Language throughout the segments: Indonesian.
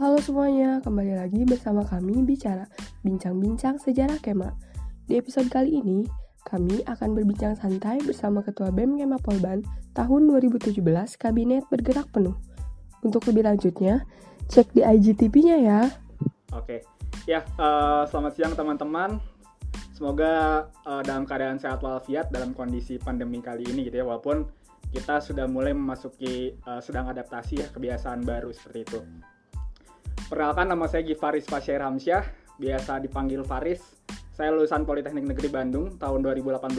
Halo semuanya, kembali lagi bersama kami bicara bincang-bincang sejarah Kema. Di episode kali ini, kami akan berbincang santai bersama Ketua BEM Kema Polban tahun 2017 Kabinet Bergerak Penuh. Untuk lebih lanjutnya, cek di IGTV-nya ya. Oke, ya uh, selamat siang teman-teman. Semoga uh, dalam keadaan sehat walafiat dalam kondisi pandemi kali ini gitu ya, walaupun kita sudah mulai memasuki uh, sedang adaptasi ya kebiasaan baru seperti itu. Perkenalkan nama saya Gifaris Fasyair Hamsyah, biasa dipanggil Faris. Saya lulusan Politeknik Negeri Bandung tahun 2018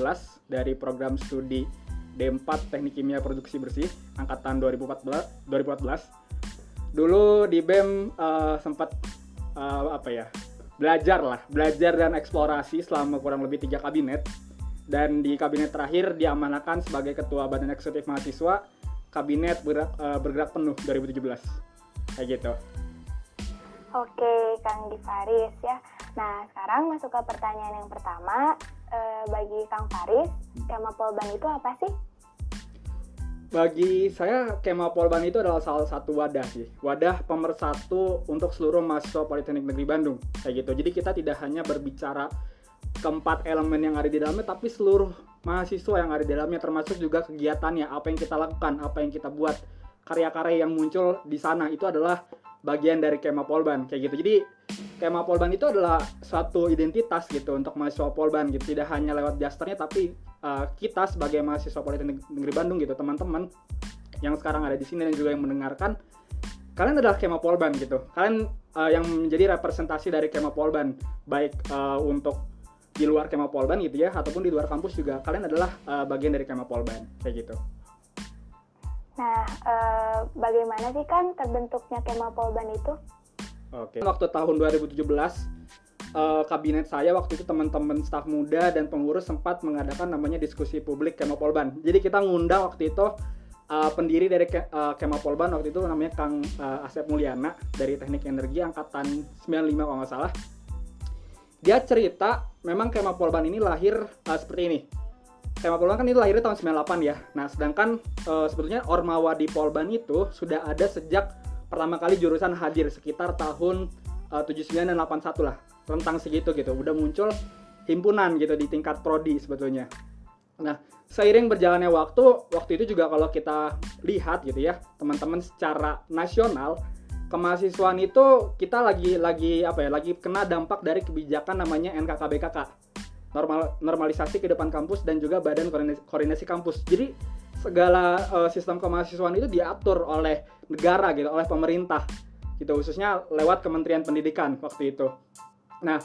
dari program studi D4 Teknik Kimia Produksi Bersih angkatan 2014. 2014. Dulu di BEM uh, sempat uh, apa ya? belajar lah, belajar dan eksplorasi selama kurang lebih tiga kabinet. Dan di kabinet terakhir diamanakan sebagai ketua Badan Eksekutif Mahasiswa Kabinet Bergerak, uh, Bergerak Penuh 2017. Kayak gitu. Oke, Kang Faris ya. Nah, sekarang masuk ke pertanyaan yang pertama. E, bagi Kang Faris, Kema Polban itu apa sih? Bagi saya, Kema Polban itu adalah salah satu wadah sih. Wadah pemersatu untuk seluruh mahasiswa Politeknik Negeri Bandung. Kayak gitu. Jadi kita tidak hanya berbicara keempat elemen yang ada di dalamnya, tapi seluruh mahasiswa yang ada di dalamnya, termasuk juga kegiatannya, apa yang kita lakukan, apa yang kita buat, karya-karya yang muncul di sana itu adalah bagian dari Kema Polban kayak gitu. Jadi Kema Polban itu adalah suatu identitas gitu untuk mahasiswa Polban gitu. Tidak hanya lewat jasternya tapi uh, kita sebagai mahasiswa Politeknik Negeri Bandung gitu, teman-teman yang sekarang ada di sini dan juga yang mendengarkan kalian adalah Kema Polban gitu. Kalian uh, yang menjadi representasi dari Kema Polban baik uh, untuk di luar Kema Polban gitu ya ataupun di luar kampus juga kalian adalah uh, bagian dari Kema Polban kayak gitu. Nah, e, bagaimana sih kan terbentuknya Kema Polban itu? Oke. Waktu tahun 2017 uh, kabinet saya waktu itu teman-teman staf muda dan pengurus sempat mengadakan namanya diskusi publik Kema Polban. Jadi kita ngundang waktu itu uh, pendiri dari Ke, uh, Kema Polban waktu itu namanya Kang uh, Asep Mulyana dari Teknik Energi angkatan 95 kalau nggak salah. Dia cerita memang Kema Polban ini lahir uh, seperti ini tema Polban kan itu lahirnya tahun 98 ya. Nah, sedangkan uh, sebetulnya Ormawa di Polban itu sudah ada sejak pertama kali jurusan hadir sekitar tahun uh, 79 dan 81 lah. Tentang segitu gitu. Udah muncul himpunan gitu di tingkat prodi sebetulnya. Nah, seiring berjalannya waktu, waktu itu juga kalau kita lihat gitu ya, teman-teman secara nasional kemahasiswaan itu kita lagi lagi apa ya, lagi kena dampak dari kebijakan namanya NKKBKK normal normalisasi ke depan kampus dan juga badan koordinasi, koordinasi kampus. Jadi segala uh, sistem kemahasiswaan itu diatur oleh negara gitu, oleh pemerintah gitu khususnya lewat Kementerian Pendidikan waktu itu. Nah,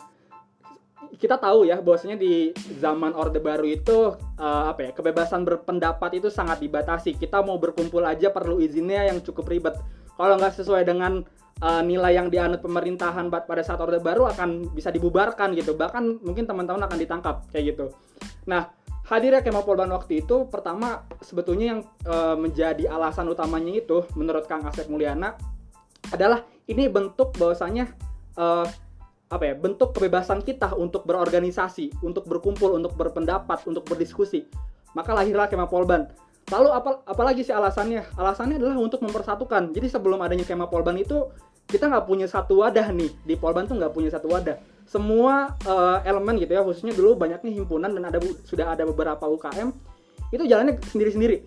kita tahu ya bahwasanya di zaman Orde Baru itu uh, apa ya kebebasan berpendapat itu sangat dibatasi. Kita mau berkumpul aja perlu izinnya yang cukup ribet. Kalau nggak sesuai dengan uh, nilai yang dianut pemerintahan pada saat orde baru akan bisa dibubarkan gitu. Bahkan mungkin teman-teman akan ditangkap kayak gitu. Nah hadirnya kemah polban waktu itu pertama sebetulnya yang uh, menjadi alasan utamanya itu menurut Kang Asep Mulyana adalah ini bentuk bahwasanya uh, apa ya bentuk kebebasan kita untuk berorganisasi untuk berkumpul untuk berpendapat untuk berdiskusi. Maka lahirlah kemah polban Lalu apa apalagi sih alasannya? Alasannya adalah untuk mempersatukan. Jadi sebelum adanya kema Polban itu kita nggak punya satu wadah nih di Polban tuh nggak punya satu wadah. Semua uh, elemen gitu ya, khususnya dulu banyaknya himpunan dan ada sudah ada beberapa UKM itu jalannya sendiri-sendiri.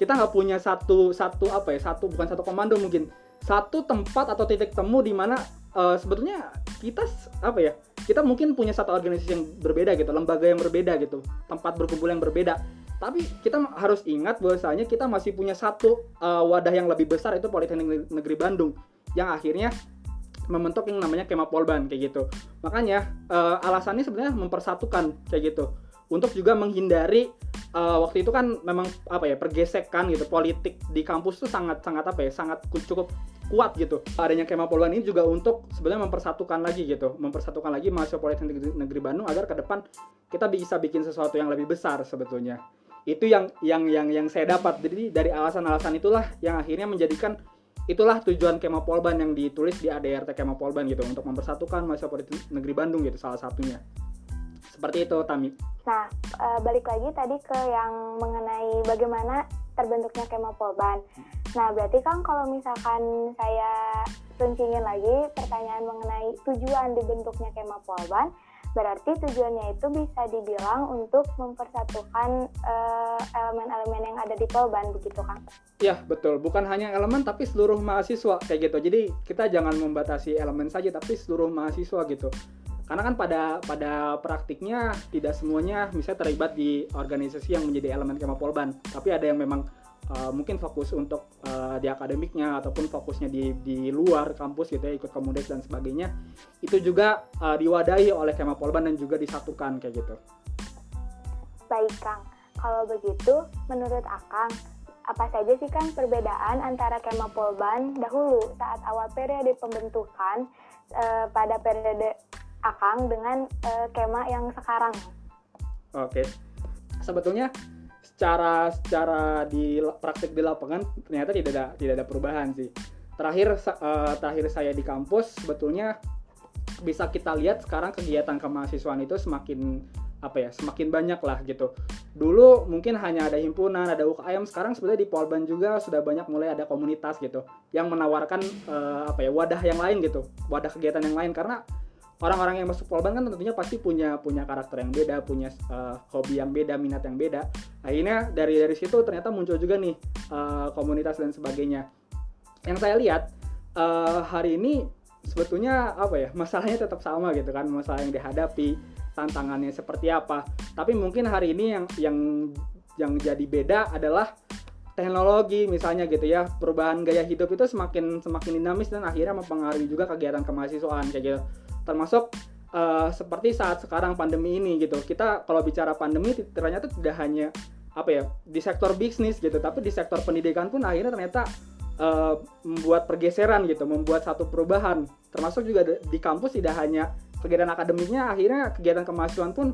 Kita nggak punya satu satu apa ya satu bukan satu komando mungkin satu tempat atau titik temu di mana uh, sebetulnya kita apa ya kita mungkin punya satu organisasi yang berbeda gitu lembaga yang berbeda gitu tempat berkumpul yang berbeda tapi kita harus ingat bahwasanya kita masih punya satu uh, wadah yang lebih besar itu Politeknik Negeri Bandung. Yang akhirnya membentuk yang namanya Kema Polban kayak gitu. Makanya uh, alasannya sebenarnya mempersatukan kayak gitu. Untuk juga menghindari uh, waktu itu kan memang apa ya pergesekan gitu. Politik di kampus tuh sangat sangat apa ya sangat cukup kuat gitu. Adanya kema polban ini juga untuk sebenarnya mempersatukan lagi gitu. Mempersatukan lagi mahasiswa politeknik negeri Bandung agar ke depan kita bisa bikin sesuatu yang lebih besar sebetulnya itu yang yang yang yang saya dapat. Jadi dari alasan-alasan itulah yang akhirnya menjadikan itulah tujuan Kema Polban yang ditulis di ADRT Kema Polban gitu untuk mempersatukan mahasiswa negeri Bandung gitu salah satunya. Seperti itu Tami. Nah e, balik lagi tadi ke yang mengenai bagaimana terbentuknya kema Polban. Nah, berarti kan kalau misalkan saya runcingin lagi pertanyaan mengenai tujuan dibentuknya kema Polban, berarti tujuannya itu bisa dibilang untuk mempersatukan eh, elemen-elemen yang ada di Polban begitu kan? Iya betul, bukan hanya elemen tapi seluruh mahasiswa kayak gitu. Jadi kita jangan membatasi elemen saja tapi seluruh mahasiswa gitu karena kan pada pada praktiknya tidak semuanya misalnya terlibat di organisasi yang menjadi elemen kema polban tapi ada yang memang uh, mungkin fokus untuk uh, di akademiknya ataupun fokusnya di di luar kampus gitu ya ikut komunitas dan sebagainya itu juga uh, diwadahi oleh kema polban dan juga disatukan kayak gitu baik kang kalau begitu menurut akang apa saja sih kang perbedaan antara kema polban dahulu saat awal periode pembentukan uh, pada periode Akang dengan uh, kema yang sekarang. Oke. Sebetulnya secara secara di praktik di lapangan ternyata tidak ada tidak ada perubahan sih. Terakhir uh, terakhir saya di kampus sebetulnya bisa kita lihat sekarang kegiatan kemahasiswaan itu semakin apa ya semakin banyak lah gitu dulu mungkin hanya ada himpunan ada UKM sekarang sebenarnya di Polban juga sudah banyak mulai ada komunitas gitu yang menawarkan uh, apa ya wadah yang lain gitu wadah kegiatan yang lain karena orang-orang yang masuk polban kan tentunya pasti punya punya karakter yang beda, punya uh, hobi yang beda, minat yang beda. Akhirnya dari dari situ ternyata muncul juga nih uh, komunitas dan sebagainya. Yang saya lihat uh, hari ini sebetulnya apa ya masalahnya tetap sama gitu kan masalah yang dihadapi tantangannya seperti apa. Tapi mungkin hari ini yang yang yang jadi beda adalah teknologi misalnya gitu ya perubahan gaya hidup itu semakin semakin dinamis dan akhirnya mempengaruhi juga kegiatan kemahasiswaan kayak gitu termasuk uh, seperti saat sekarang pandemi ini gitu. Kita kalau bicara pandemi ternyata tidak hanya apa ya di sektor bisnis gitu tapi di sektor pendidikan pun akhirnya ternyata uh, membuat pergeseran gitu membuat satu perubahan. Termasuk juga di kampus tidak hanya kegiatan akademiknya akhirnya kegiatan kemahasiswaan pun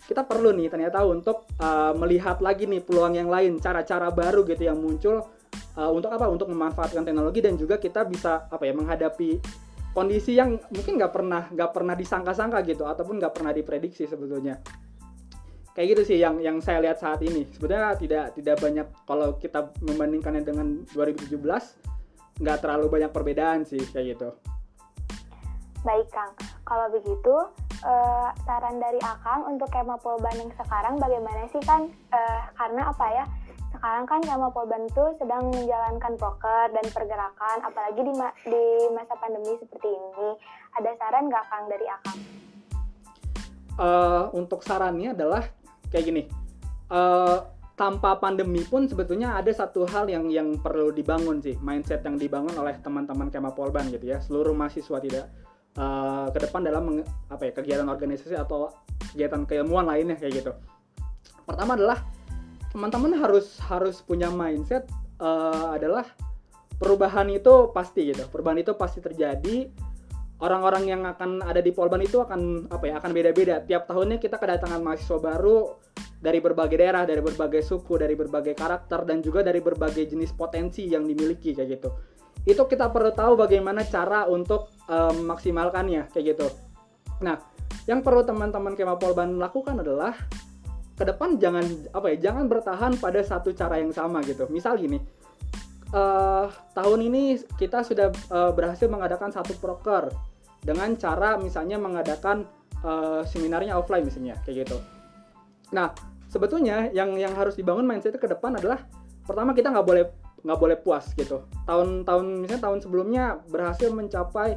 kita perlu nih ternyata untuk uh, melihat lagi nih peluang yang lain cara-cara baru gitu yang muncul uh, untuk apa? Untuk memanfaatkan teknologi dan juga kita bisa apa ya menghadapi kondisi yang mungkin nggak pernah nggak pernah disangka-sangka gitu ataupun nggak pernah diprediksi sebetulnya. Kayak gitu sih yang yang saya lihat saat ini. Sebetulnya tidak tidak banyak kalau kita membandingkannya dengan 2017 nggak terlalu banyak perbedaan sih kayak gitu. Baik kang. Kalau begitu uh, saran dari akang untuk kema polban yang sekarang bagaimana sih kan uh, karena apa ya sekarang kan Kama Polban itu sedang menjalankan proker dan pergerakan, apalagi di, ma di masa pandemi seperti ini. Ada saran nggak Kang dari Akang? Uh, untuk sarannya adalah kayak gini. Uh, tanpa pandemi pun sebetulnya ada satu hal yang yang perlu dibangun sih, mindset yang dibangun oleh teman-teman Kema Polban gitu ya. Seluruh mahasiswa tidak uh, ke depan dalam apa ya kegiatan organisasi atau kegiatan keilmuan lainnya kayak gitu. Pertama adalah teman-teman harus harus punya mindset uh, adalah perubahan itu pasti gitu. Perubahan itu pasti terjadi. Orang-orang yang akan ada di Polban itu akan apa ya akan beda-beda. Tiap tahunnya kita kedatangan mahasiswa baru dari berbagai daerah dari berbagai suku dari berbagai karakter dan juga dari berbagai jenis potensi yang dimiliki kayak gitu. Itu kita perlu tahu bagaimana cara untuk memaksimalkannya kayak gitu. Nah yang perlu teman-teman Kema Polban lakukan adalah ke depan jangan apa ya jangan bertahan pada satu cara yang sama gitu. Misal gini uh, tahun ini kita sudah uh, berhasil mengadakan satu proker dengan cara misalnya mengadakan uh, seminarnya offline misalnya kayak gitu. Nah sebetulnya yang yang harus dibangun mindset ke depan adalah pertama kita nggak boleh nggak boleh puas gitu. Tahun-tahun misalnya tahun sebelumnya berhasil mencapai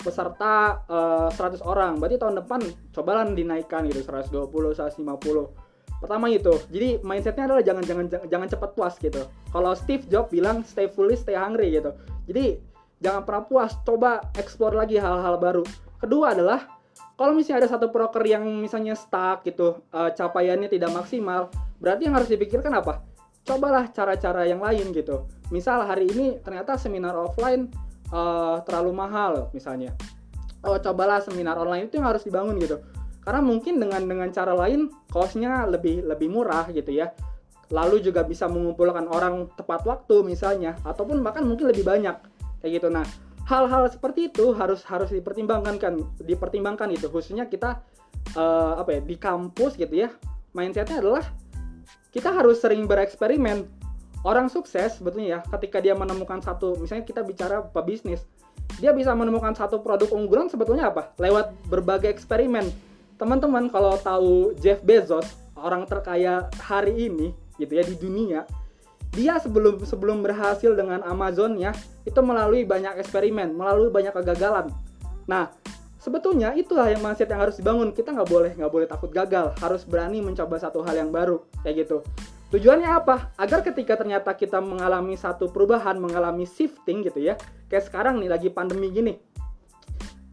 peserta uh, 100 orang. Berarti tahun depan cobalah dinaikkan gitu 120 150 pertama itu jadi mindsetnya adalah jangan jangan jangan cepat puas gitu. Kalau Steve Jobs bilang stay foolish stay hungry gitu. Jadi jangan pernah puas coba explore lagi hal-hal baru. Kedua adalah kalau misalnya ada satu broker yang misalnya stuck gitu uh, capaiannya tidak maksimal berarti yang harus dipikirkan apa? Cobalah cara-cara yang lain gitu. Misal hari ini ternyata seminar offline uh, terlalu mahal misalnya. Oh cobalah seminar online itu yang harus dibangun gitu karena mungkin dengan dengan cara lain costnya lebih lebih murah gitu ya. Lalu juga bisa mengumpulkan orang tepat waktu misalnya ataupun bahkan mungkin lebih banyak. Kayak gitu. Nah hal-hal seperti itu harus harus dipertimbangkan kan dipertimbangkan itu. Khususnya kita uh, apa ya di kampus gitu ya. Mindsetnya adalah kita harus sering bereksperimen. Orang sukses sebetulnya ya ketika dia menemukan satu misalnya kita bicara pebisnis dia bisa menemukan satu produk unggulan sebetulnya apa? Lewat berbagai eksperimen teman-teman kalau tahu Jeff Bezos orang terkaya hari ini gitu ya di dunia dia sebelum sebelum berhasil dengan Amazonnya itu melalui banyak eksperimen melalui banyak kegagalan. Nah sebetulnya itulah yang mindset yang harus dibangun. Kita nggak boleh nggak boleh takut gagal. Harus berani mencoba satu hal yang baru kayak gitu. Tujuannya apa? Agar ketika ternyata kita mengalami satu perubahan mengalami shifting gitu ya kayak sekarang nih lagi pandemi gini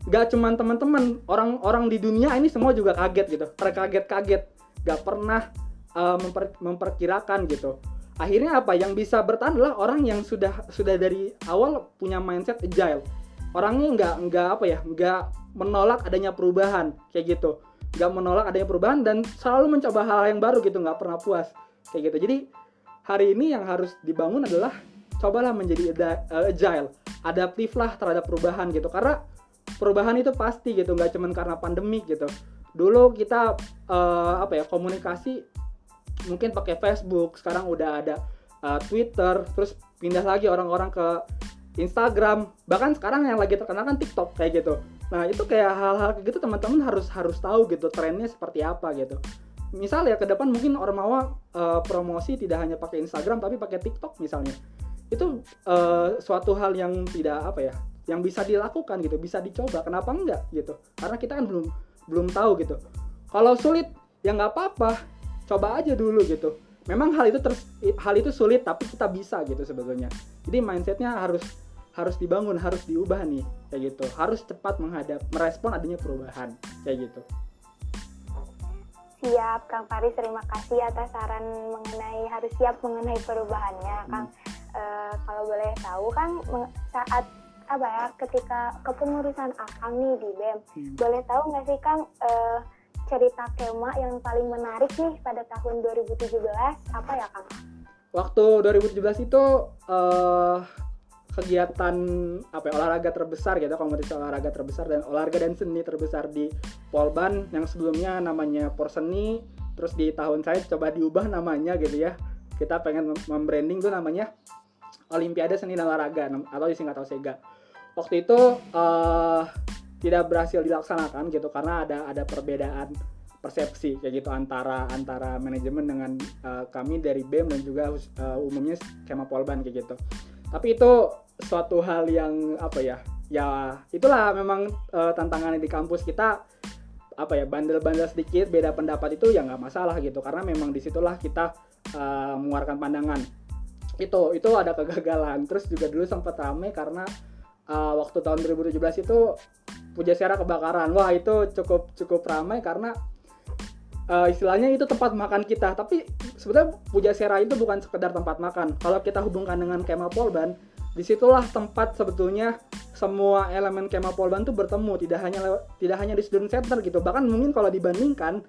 nggak cuman teman-teman orang-orang di dunia ini semua juga kaget gitu. Terkaget-kaget nggak pernah uh, memper, memperkirakan gitu. Akhirnya apa? Yang bisa bertahan adalah orang yang sudah sudah dari awal punya mindset agile. Orangnya nggak nggak apa ya nggak menolak adanya perubahan kayak gitu. Nggak menolak adanya perubahan dan selalu mencoba hal yang baru gitu nggak pernah puas kayak gitu. Jadi hari ini yang harus dibangun adalah cobalah menjadi eh, agile adaptif lah terhadap perubahan gitu. Karena perubahan itu pasti gitu nggak cuman karena pandemik gitu dulu kita uh, apa ya komunikasi mungkin pakai Facebook sekarang udah ada uh, Twitter terus pindah lagi orang-orang ke Instagram bahkan sekarang yang lagi terkenal kan TikTok kayak gitu Nah itu kayak hal-hal gitu teman-teman harus harus tahu gitu trennya seperti apa gitu. Misal ya ke depan mungkin mau uh, promosi tidak hanya pakai Instagram tapi pakai TikTok misalnya. Itu uh, suatu hal yang tidak apa ya, yang bisa dilakukan gitu, bisa dicoba. Kenapa enggak gitu? Karena kita kan belum belum tahu gitu. Kalau sulit ya nggak apa-apa, coba aja dulu gitu. Memang hal itu ter, hal itu sulit tapi kita bisa gitu sebetulnya. Jadi mindsetnya harus harus dibangun, harus diubah nih, kayak gitu. Harus cepat menghadap, merespon adanya perubahan, kayak gitu. Siap, Kang Faris. Terima kasih atas saran mengenai harus siap mengenai perubahannya, hmm. Kang. E, kalau boleh tahu, kan saat apa ya, ketika kepengurusan Akang nih di BEM, hmm. boleh tahu nggak sih, Kang, e, cerita kema yang paling menarik nih pada tahun 2017 apa ya, Kang? Waktu 2017 itu uh, kegiatan apa ya, olahraga terbesar gitu kompetisi olahraga terbesar dan olahraga dan seni terbesar di Polban yang sebelumnya namanya Porseni terus di tahun saya coba diubah namanya gitu ya kita pengen membranding tuh namanya Olimpiade Seni dan Olahraga atau disingkat Sega waktu itu uh, tidak berhasil dilaksanakan gitu karena ada ada perbedaan persepsi kayak gitu antara antara manajemen dengan uh, kami dari BEM dan juga uh, umumnya skema Polban kayak gitu. Tapi itu suatu hal yang apa ya ya itulah memang uh, tantangannya di kampus kita apa ya bandel-bandel sedikit beda pendapat itu ya nggak masalah gitu karena memang di situlah kita uh, mengeluarkan pandangan. Itu itu ada kegagalan. Terus juga dulu sempat rame karena uh, waktu tahun 2017 itu Pujasera kebakaran. Wah itu cukup cukup ramai karena uh, istilahnya itu tempat makan kita. Tapi sebetulnya Pujasera itu bukan sekedar tempat makan. Kalau kita hubungkan dengan Kema Polban di situlah tempat sebetulnya semua elemen kema Polban tuh bertemu. Tidak hanya tidak hanya di student center gitu. Bahkan mungkin kalau dibandingkan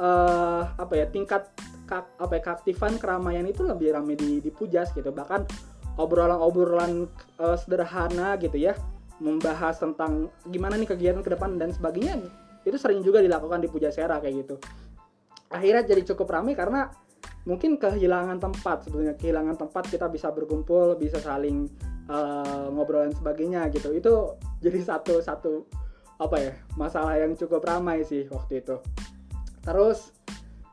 uh, apa ya tingkat apa ya, keaktifan keramaian itu lebih ramai di, di Pujas gitu. Bahkan obrolan-obrolan uh, sederhana gitu ya. Membahas tentang gimana nih kegiatan ke depan dan sebagainya. Itu sering juga dilakukan di Pujasera kayak gitu. Akhirnya jadi cukup ramai karena mungkin kehilangan tempat sebetulnya. Kehilangan tempat kita bisa berkumpul bisa saling uh, ngobrol dan sebagainya gitu. Itu jadi satu satu apa ya masalah yang cukup ramai sih waktu itu. Terus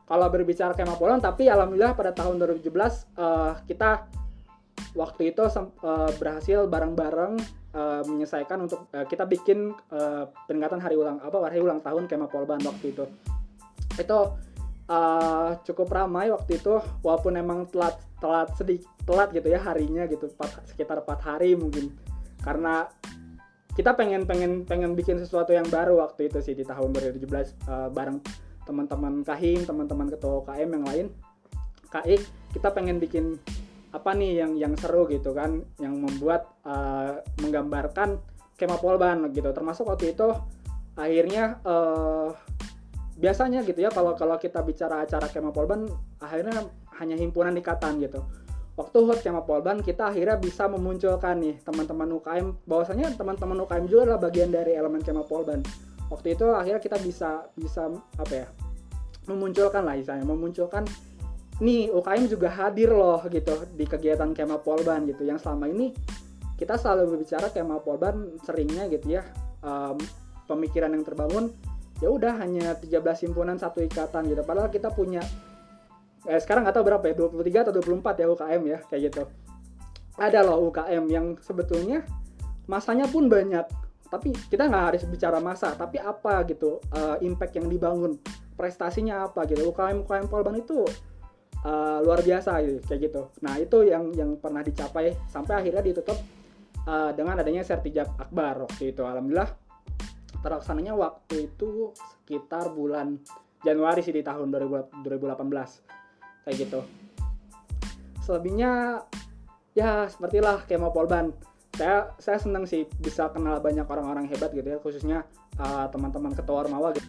kalau berbicara kemah Poland tapi alhamdulillah pada tahun 2017 uh, eh, kita waktu itu uh, berhasil bareng-bareng uh, menyelesaikan untuk uh, kita bikin uh, peringatan hari ulang apa hari ulang tahun kemah Polban waktu itu. Itu uh, cukup ramai waktu itu walaupun emang telat telat sedikit telat gitu ya harinya gitu 4, sekitar empat hari mungkin. Karena kita pengen pengen pengen bikin sesuatu yang baru waktu itu sih di tahun 2017 uh, bareng teman-teman kahim teman-teman ketua KM yang lain. KI kita pengen bikin apa nih yang yang seru gitu kan yang membuat uh, menggambarkan kema polban gitu. Termasuk waktu itu akhirnya uh, biasanya gitu ya kalau kalau kita bicara acara kema Polban akhirnya hanya himpunan ikatan gitu. Waktu hot kema Polban kita akhirnya bisa memunculkan nih teman-teman UKM bahwasanya teman-teman UKM juga adalah bagian dari elemen kema Polban. Waktu itu akhirnya kita bisa bisa apa ya memunculkan lah misalnya memunculkan nih UKM juga hadir loh gitu di kegiatan Kema Polban gitu. Yang selama ini kita selalu berbicara Kema Polban seringnya gitu ya um, pemikiran yang terbangun ya udah hanya 13 himpunan satu ikatan gitu. Padahal kita punya eh, sekarang nggak tahu berapa ya 23 atau 24 ya UKM ya kayak gitu. Ada loh UKM yang sebetulnya masanya pun banyak tapi kita nggak harus bicara masa tapi apa gitu uh, impact yang dibangun prestasinya apa gitu. UKM UKM Polban itu uh, luar biasa gitu kayak gitu. Nah itu yang yang pernah dicapai sampai akhirnya ditutup uh, dengan adanya sertijab akbar waktu itu. Alhamdulillah terlaksananya waktu itu sekitar bulan Januari sih di tahun 2018 kayak gitu. Selebihnya ya sepertilah kemo polban. Saya saya senang sih bisa kenal banyak orang-orang hebat gitu ya khususnya uh, teman-teman ketua ormawa gitu.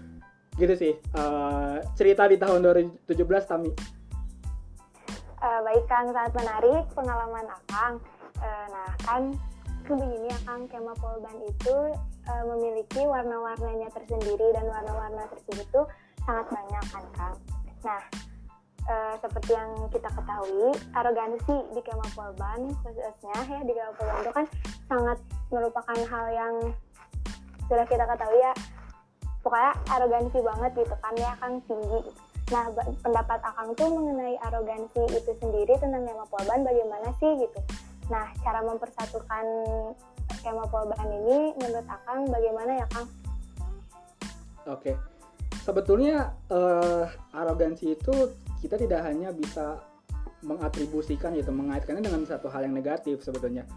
Gitu sih uh, cerita di tahun 2017 Tami uh, baik Kang sangat menarik pengalaman Akang. Uh, nah kan begini ya Kang. Kema polban itu uh, memiliki warna-warnanya tersendiri dan warna-warna tersebut tuh sangat banyak kan Kang. Nah, uh, seperti yang kita ketahui, arogansi di kemah polban khususnya ya di kemah polban itu kan sangat merupakan hal yang sudah kita ketahui ya. Pokoknya arogansi banget gitu kan ya kan tinggi Nah, pendapat Akang tuh mengenai arogansi itu sendiri tentang kemah polban bagaimana sih gitu. Nah, cara mempersatukan skema polban ini menurut Akang bagaimana ya Kang? Oke, sebetulnya uh, arogansi itu kita tidak hanya bisa mengatribusikan gitu, mengaitkannya dengan satu hal yang negatif sebetulnya.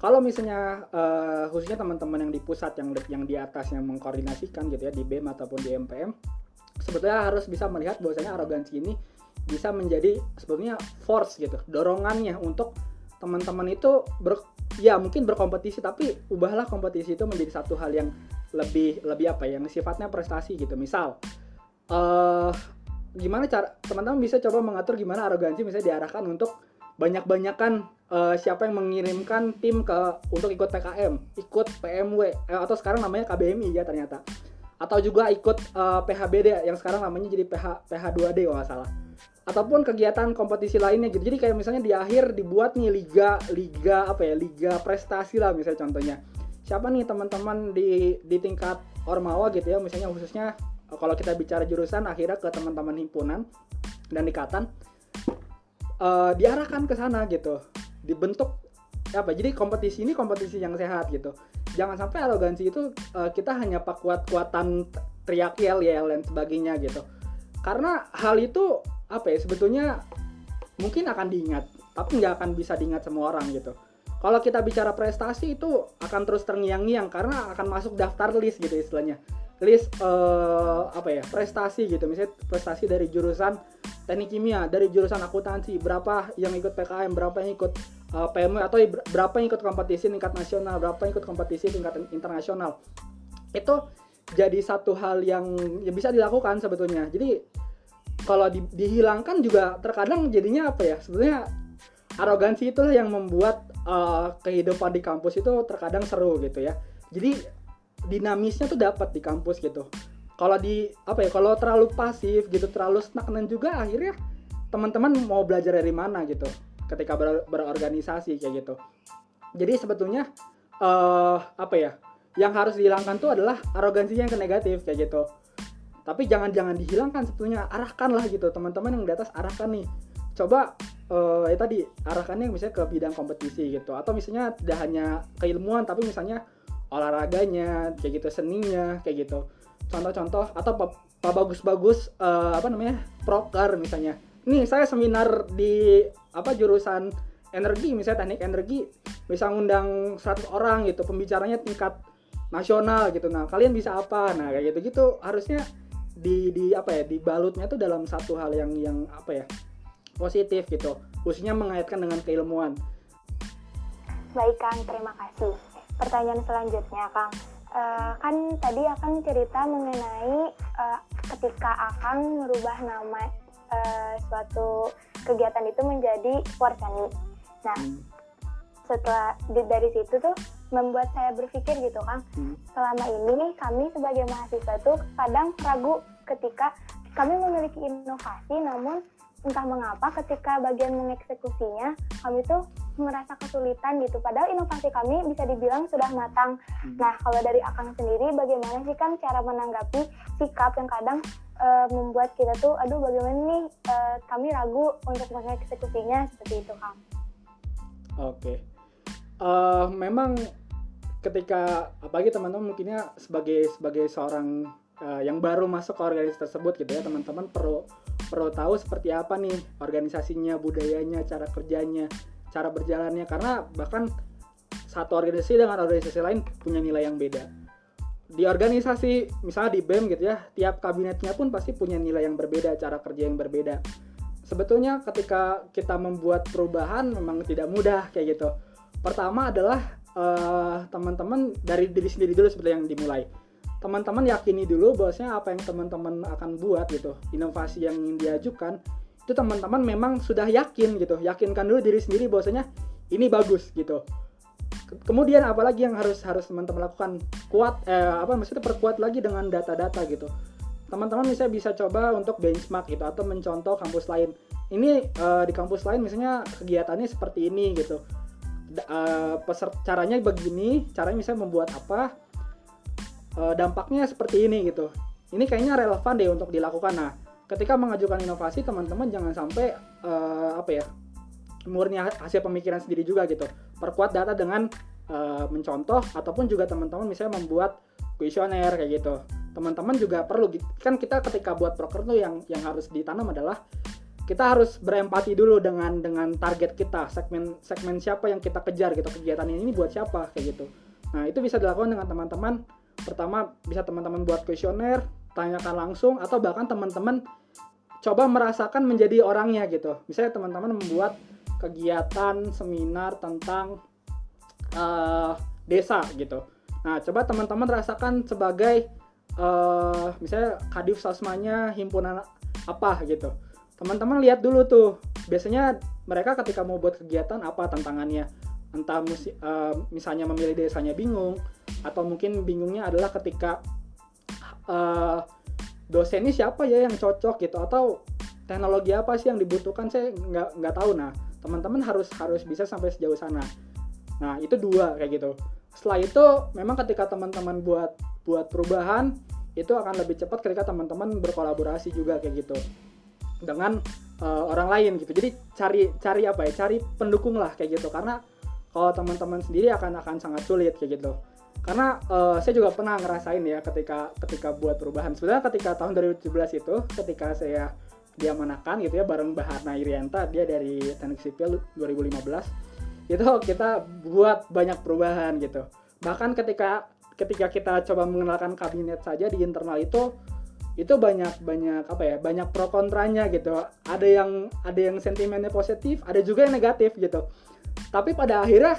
Kalau misalnya uh, khususnya teman-teman yang di pusat yang yang di atas yang mengkoordinasikan gitu ya di BEM ataupun di MPM, sebetulnya harus bisa melihat bahwasanya arogansi ini bisa menjadi sebetulnya force gitu, dorongannya untuk teman-teman itu ber, ya mungkin berkompetisi tapi ubahlah kompetisi itu menjadi satu hal yang lebih lebih apa ya yang sifatnya prestasi gitu misal uh, gimana cara teman-teman bisa coba mengatur gimana arogansi misalnya diarahkan untuk banyak-banyakan uh, siapa yang mengirimkan tim ke untuk ikut PKM, ikut PMW eh, atau sekarang namanya KBMI ya ternyata. Atau juga ikut uh, PHBD yang sekarang namanya jadi PH PH2D kalau nggak salah ataupun kegiatan kompetisi lainnya gitu. Jadi kayak misalnya di akhir dibuat nih liga liga apa ya liga prestasi lah misalnya contohnya. Siapa nih teman-teman di di tingkat ormawa gitu ya misalnya khususnya kalau kita bicara jurusan akhirnya ke teman-teman himpunan dan ikatan uh, diarahkan ke sana gitu dibentuk apa? Jadi kompetisi ini kompetisi yang sehat gitu. Jangan sampai arogansi itu uh, kita hanya pak kuat-kuatan teriak yel yel dan sebagainya gitu. Karena hal itu apa ya sebetulnya mungkin akan diingat tapi nggak akan bisa diingat semua orang gitu. Kalau kita bicara prestasi itu akan terus terngiang-ngiang karena akan masuk daftar list gitu istilahnya. List uh, apa ya prestasi gitu. Misalnya prestasi dari jurusan teknik kimia dari jurusan akuntansi berapa yang ikut PKM berapa yang ikut uh, eh, PMW atau berapa yang ikut kompetisi tingkat nasional berapa yang ikut kompetisi tingkat internasional. Itu jadi satu hal yang ya bisa dilakukan sebetulnya. Jadi kalau di, dihilangkan juga terkadang jadinya apa ya sebenarnya arogansi itulah yang membuat uh, kehidupan di kampus itu terkadang seru gitu ya. Jadi dinamisnya tuh dapat di kampus gitu. Kalau di apa ya kalau terlalu pasif gitu terlalu stagnan juga akhirnya teman-teman mau belajar dari mana gitu ketika ber, berorganisasi kayak gitu. Jadi sebetulnya uh, apa ya yang harus dihilangkan tuh adalah arogansinya yang ke negatif kayak gitu. Tapi jangan-jangan dihilangkan sebetulnya arahkanlah gitu. Teman-teman yang di atas arahkan nih. Coba uh, ya tadi arahkannya misalnya ke bidang kompetisi gitu. Atau misalnya tidak hanya keilmuan tapi misalnya olahraganya kayak gitu seninya kayak gitu. Contoh-contoh atau pak bagus-bagus uh, apa namanya proker misalnya nih saya seminar di apa jurusan energi misalnya teknik energi bisa ngundang 100 orang gitu pembicaranya tingkat nasional gitu. Nah kalian bisa apa? Nah kayak gitu gitu harusnya di di apa ya dibalutnya tuh dalam satu hal yang yang apa ya positif gitu. Khususnya mengaitkan dengan keilmuan. Baik kang. Terima kasih. Pertanyaan selanjutnya kang. Uh, kan tadi akan cerita mengenai uh, ketika akan merubah nama uh, suatu kegiatan itu menjadi Warsani nah hmm. setelah di, dari situ tuh membuat saya berpikir gitu kang hmm. selama ini nih kami sebagai mahasiswa tuh kadang ragu ketika kami memiliki inovasi namun entah mengapa ketika bagian mengeksekusinya kami tuh merasa kesulitan gitu padahal inovasi kami bisa dibilang sudah matang hmm. nah kalau dari akang sendiri bagaimana sih kan cara menanggapi sikap yang kadang uh, membuat kita tuh aduh bagaimana nih uh, kami ragu untuk mengeksekusinya seperti itu kang. Oke. Okay. uh, memang ketika apalagi teman-teman mungkinnya sebagai sebagai seorang uh, yang baru masuk ke organisasi tersebut gitu ya teman-teman perlu perlu tahu seperti apa nih organisasinya budayanya cara kerjanya cara berjalannya. Karena bahkan satu organisasi dengan organisasi lain punya nilai yang beda di organisasi misalnya di BEM gitu ya tiap kabinetnya pun pasti punya nilai yang berbeda cara kerja yang berbeda. Sebetulnya ketika kita membuat perubahan memang tidak mudah kayak gitu. Pertama adalah uh, teman-teman dari diri sendiri dulu seperti yang dimulai. Teman-teman yakini dulu bahwasanya apa yang teman-teman akan buat gitu inovasi yang ingin diajukan itu teman-teman memang sudah yakin gitu. Yakinkan dulu diri sendiri bahwasanya ini bagus gitu kemudian apalagi yang harus harus teman-teman lakukan? Kuat eh, apa maksudnya perkuat lagi dengan data-data gitu. Teman-teman misalnya bisa coba untuk benchmark gitu atau mencontoh kampus lain. Ini uh, di kampus lain misalnya kegiatannya seperti ini gitu. Peser caranya begini caranya misalnya membuat apa uh, dampaknya seperti ini gitu. Ini kayaknya relevan deh untuk dilakukan. Nah ketika mengajukan inovasi teman-teman jangan sampai uh, apa ya murni hasil pemikiran sendiri juga gitu perkuat data dengan uh, mencontoh ataupun juga teman-teman misalnya membuat kuesioner kayak gitu. Teman-teman juga perlu kan kita ketika buat proker tuh yang yang harus ditanam adalah kita harus berempati dulu dengan dengan target kita segmen segmen siapa yang kita kejar gitu kegiatan ini buat siapa kayak gitu. Nah itu bisa dilakukan dengan teman-teman. Pertama bisa teman-teman buat kuesioner tanyakan langsung atau bahkan teman-teman coba merasakan menjadi orangnya gitu. Misalnya teman-teman membuat kegiatan seminar tentang uh, desa gitu. Nah coba teman-teman rasakan sebagai uh, misalnya kadif sasmanya himpunan apa gitu. Teman-teman lihat dulu tuh biasanya mereka ketika mau buat kegiatan apa tantangannya? Entah musi, uh, misalnya memilih desanya bingung atau mungkin bingungnya adalah ketika uh, dosen ini siapa ya yang cocok gitu atau teknologi apa sih yang dibutuhkan saya nggak nggak tahu. Nah teman-teman harus harus bisa sampai sejauh sana. Nah itu dua kayak gitu. Setelah itu memang ketika teman-teman buat buat perubahan itu akan lebih cepat ketika teman-teman berkolaborasi juga kayak gitu. Dengan uh, orang lain gitu. Jadi cari cari apa ya? Cari pendukung lah kayak gitu. Karena kalau teman-teman sendiri akan akan sangat sulit kayak gitu. Karena uh, saya juga pernah ngerasain ya ketika ketika buat perubahan. Sebenarnya ketika tahun 2017 itu ketika saya diamanakan gitu ya bareng Baharna Irianta dia dari teknik sipil 2015 itu kita buat banyak perubahan gitu. Bahkan ketika ketika kita coba mengenalkan kabinet saja di internal itu itu banyak banyak apa ya banyak pro kontranya gitu. Ada yang ada yang sentimennya positif ada juga yang negatif gitu. Tapi pada akhirnya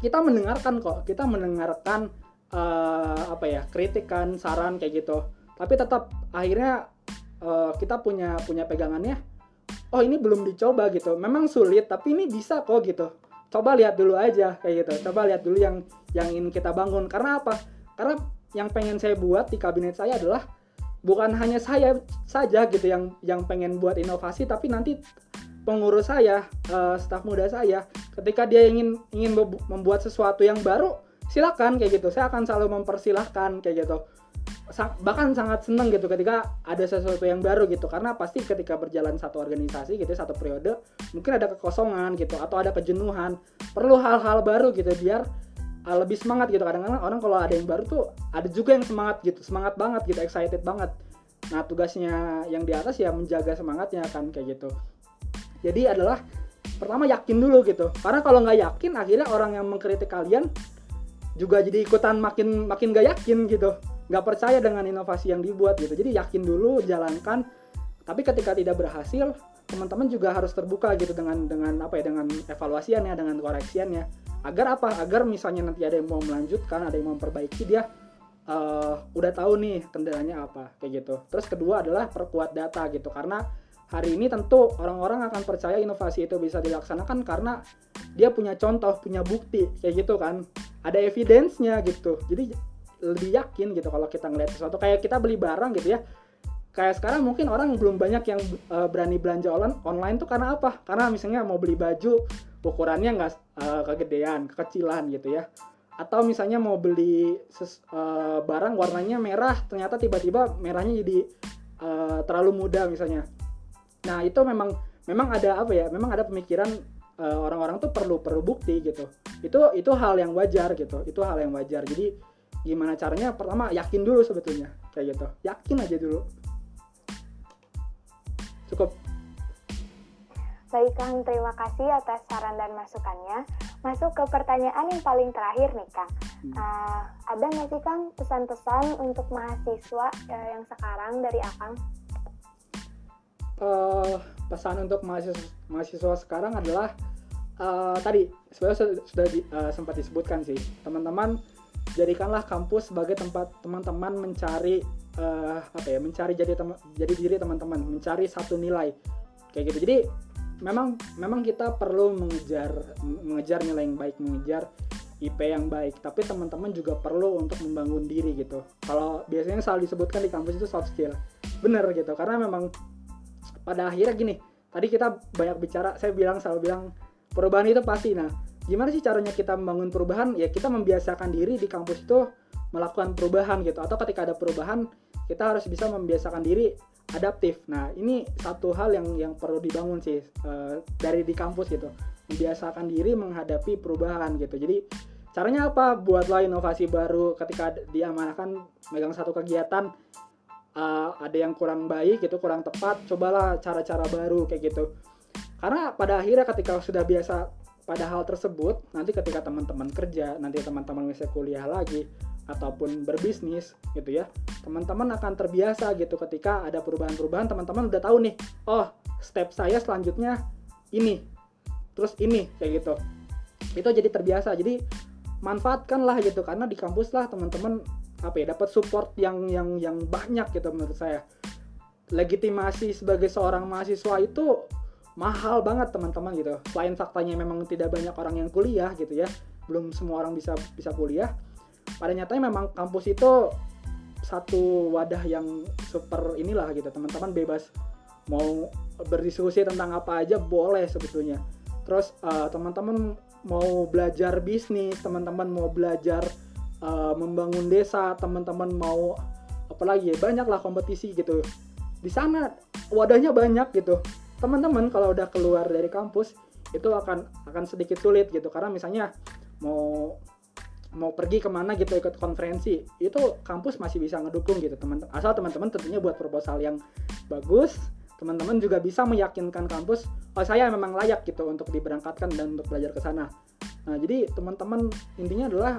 kita mendengarkan kok. Kita mendengarkan uh, apa ya kritikan saran kayak gitu. Tapi tetap akhirnya uh, kita punya punya pegangannya oh ini belum dicoba gitu. Memang sulit tapi ini bisa kok gitu. Coba lihat dulu aja kayak gitu. Coba lihat dulu yang yang ingin kita bangun. Karena apa? Karena yang pengen saya buat di kabinet saya adalah bukan hanya saya saja gitu yang yang pengen buat inovasi tapi nanti pengurus saya, uh, staf muda saya, ketika dia ingin ingin membuat sesuatu yang baru, silakan kayak gitu. Saya akan selalu mempersilahkan kayak gitu. Bahkan sangat seneng gitu ketika ada sesuatu yang baru gitu. Karena pasti ketika berjalan satu organisasi gitu satu periode mungkin ada kekosongan gitu atau ada kejenuhan. Perlu hal-hal baru gitu biar uh, lebih semangat gitu. Kadang-kadang orang kalau ada yang baru tuh ada juga yang semangat gitu semangat banget gitu excited banget. Nah tugasnya yang di atas ya menjaga semangatnya kan kayak gitu. Jadi adalah pertama yakin dulu gitu. Karena kalau nggak yakin akhirnya orang yang mengkritik kalian juga jadi ikutan makin makin gak yakin gitu nggak percaya dengan inovasi yang dibuat gitu. Jadi yakin dulu jalankan. Tapi ketika tidak berhasil teman-teman juga harus terbuka gitu dengan dengan apa ya dengan evaluasiannya dengan koreksiannya. Agar apa? Agar misalnya nanti ada yang mau melanjutkan ada yang mau memperbaiki dia uh, udah tahu nih kendalanya apa kayak gitu. Terus kedua adalah perkuat data gitu. Karena hari ini tentu orang-orang akan percaya inovasi itu bisa dilaksanakan karena dia punya contoh, punya bukti kayak gitu kan. Ada evidence-nya gitu. Jadi lebih yakin gitu kalau kita ngeliat sesuatu. Kayak kita beli barang gitu ya. kayak sekarang mungkin orang belum banyak yang uh, berani belanja online online tuh karena apa? Karena misalnya mau beli baju ukurannya nggak uh, kegedean kekecilan gitu ya. Atau misalnya mau beli ses, uh, barang warnanya merah ternyata tiba-tiba merahnya jadi uh, terlalu muda misalnya. Nah itu memang memang ada apa ya? Memang ada pemikiran orang-orang uh, tuh perlu perlu bukti gitu. Itu itu hal yang wajar gitu. Itu hal yang wajar. Jadi gimana caranya? Pertama yakin dulu sebetulnya. Kayak gitu. Yakin aja dulu. Cukup. Baik Kang, terima kasih atas saran dan masukannya. Masuk ke pertanyaan yang paling terakhir nih Kang. Uh, ada nggak sih Kang pesan-pesan untuk mahasiswa uh, yang sekarang dari Akang? Uh, pesan untuk mahasiswa, mahasiswa sekarang adalah uh, tadi sebenarnya sudah di, uh, sempat disebutkan sih teman-teman jadikanlah kampus sebagai tempat teman-teman mencari uh, apa ya mencari jadi tem jadi diri teman-teman mencari satu nilai. Kayak gitu. Jadi memang memang kita perlu mengejar mengejar nilai yang baik mengejar IP yang baik. Tapi teman-teman juga perlu untuk membangun diri gitu. Kalau biasanya selalu disebutkan di kampus itu soft skill. Bener gitu. Karena memang pada akhirnya gini tadi kita banyak bicara saya bilang selalu bilang perubahan itu pasti. Nah gimana sih caranya kita membangun perubahan ya kita membiasakan diri di kampus itu melakukan perubahan gitu atau ketika ada perubahan kita harus bisa membiasakan diri adaptif. Nah, ini satu hal yang yang perlu dibangun sih uh, dari di kampus gitu. Membiasakan diri menghadapi perubahan gitu. Jadi caranya apa? Buatlah inovasi baru ketika diamanahkan megang satu kegiatan uh, ada yang kurang baik gitu, kurang tepat, cobalah cara-cara baru kayak gitu. Karena pada akhirnya ketika sudah biasa pada hal tersebut, nanti ketika teman-teman kerja, nanti teman-teman bisa kuliah lagi, ataupun berbisnis gitu ya teman-teman akan terbiasa gitu ketika ada perubahan-perubahan teman-teman udah tahu nih oh step saya selanjutnya ini terus ini kayak gitu. Itu jadi terbiasa jadi manfaatkanlah gitu karena di kampus lah teman-teman apa ya dapat support yang yang yang banyak gitu menurut saya. Legitimasi sebagai seorang mahasiswa itu mahal banget teman-teman gitu. Selain faktanya memang tidak banyak orang yang kuliah gitu ya. Belum semua orang bisa bisa kuliah. Pada nyatanya memang kampus itu satu wadah yang super inilah gitu. Teman-teman bebas mau berdiskusi tentang apa aja boleh sebetulnya. Terus uh, teman-teman mau belajar bisnis teman-teman mau belajar uh, membangun desa teman-teman mau apalagi ya banyaklah kompetisi gitu. Di sana wadahnya banyak gitu teman-teman kalau udah keluar dari kampus itu akan akan sedikit sulit gitu. Karena misalnya mau mau pergi ke mana gitu ikut konferensi itu kampus masih bisa ngedukung gitu teman asal teman-teman tentunya buat proposal yang bagus. Teman-teman juga bisa meyakinkan kampus oh saya memang layak gitu untuk diberangkatkan dan untuk belajar ke sana. Nah jadi teman-teman intinya adalah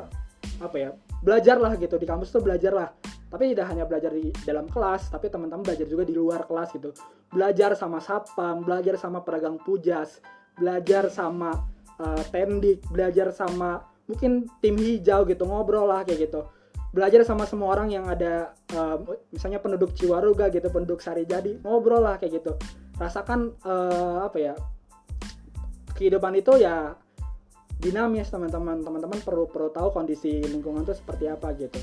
apa ya belajarlah gitu. Di kampus tuh belajarlah tapi tidak hanya belajar di dalam kelas tapi teman-teman belajar juga di luar kelas gitu. Belajar sama sapam belajar sama pedagang pujas belajar sama uh, tendik belajar sama mungkin tim hijau gitu ngobrol lah kayak gitu. Belajar sama semua orang yang ada uh, misalnya penduduk Ciwaruga gitu penduduk Sari Jadi ngobrol lah kayak gitu. Rasakan uh, apa ya kehidupan itu ya dinamis teman-teman. Teman-teman perlu perlu tahu kondisi lingkungan itu seperti apa gitu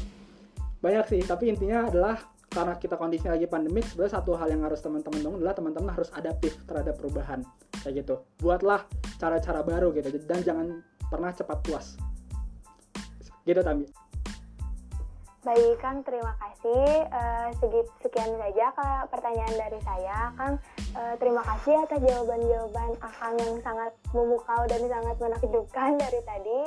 banyak sih tapi intinya adalah karena kita kondisi lagi pandemik sebenarnya satu hal yang harus teman-teman dong adalah teman-teman harus adaptif terhadap perubahan kayak gitu buatlah cara-cara baru gitu dan jangan pernah cepat puas gitu Tami Baik Kang, terima kasih. Uh, sekian saja Kak pertanyaan dari saya. Kang, uh, terima kasih atas jawaban-jawaban Akang yang sangat memukau dan sangat menakjubkan dari tadi.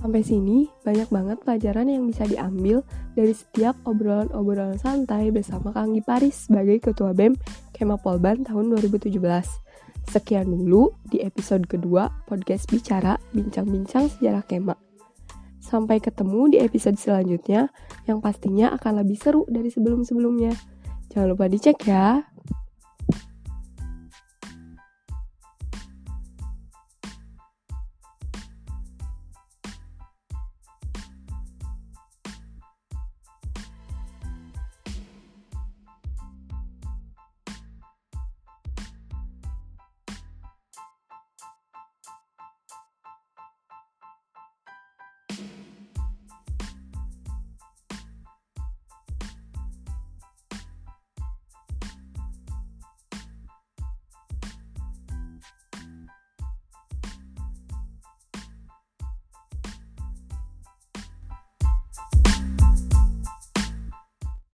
Sampai sini, banyak banget pelajaran yang bisa diambil dari setiap obrolan-obrolan santai bersama Kang Giparis sebagai Ketua BEM Kema Polban tahun 2017. Sekian dulu di episode kedua podcast Bicara Bincang-Bincang Sejarah Kema. Sampai ketemu di episode selanjutnya yang pastinya akan lebih seru dari sebelum-sebelumnya. Jangan lupa dicek ya.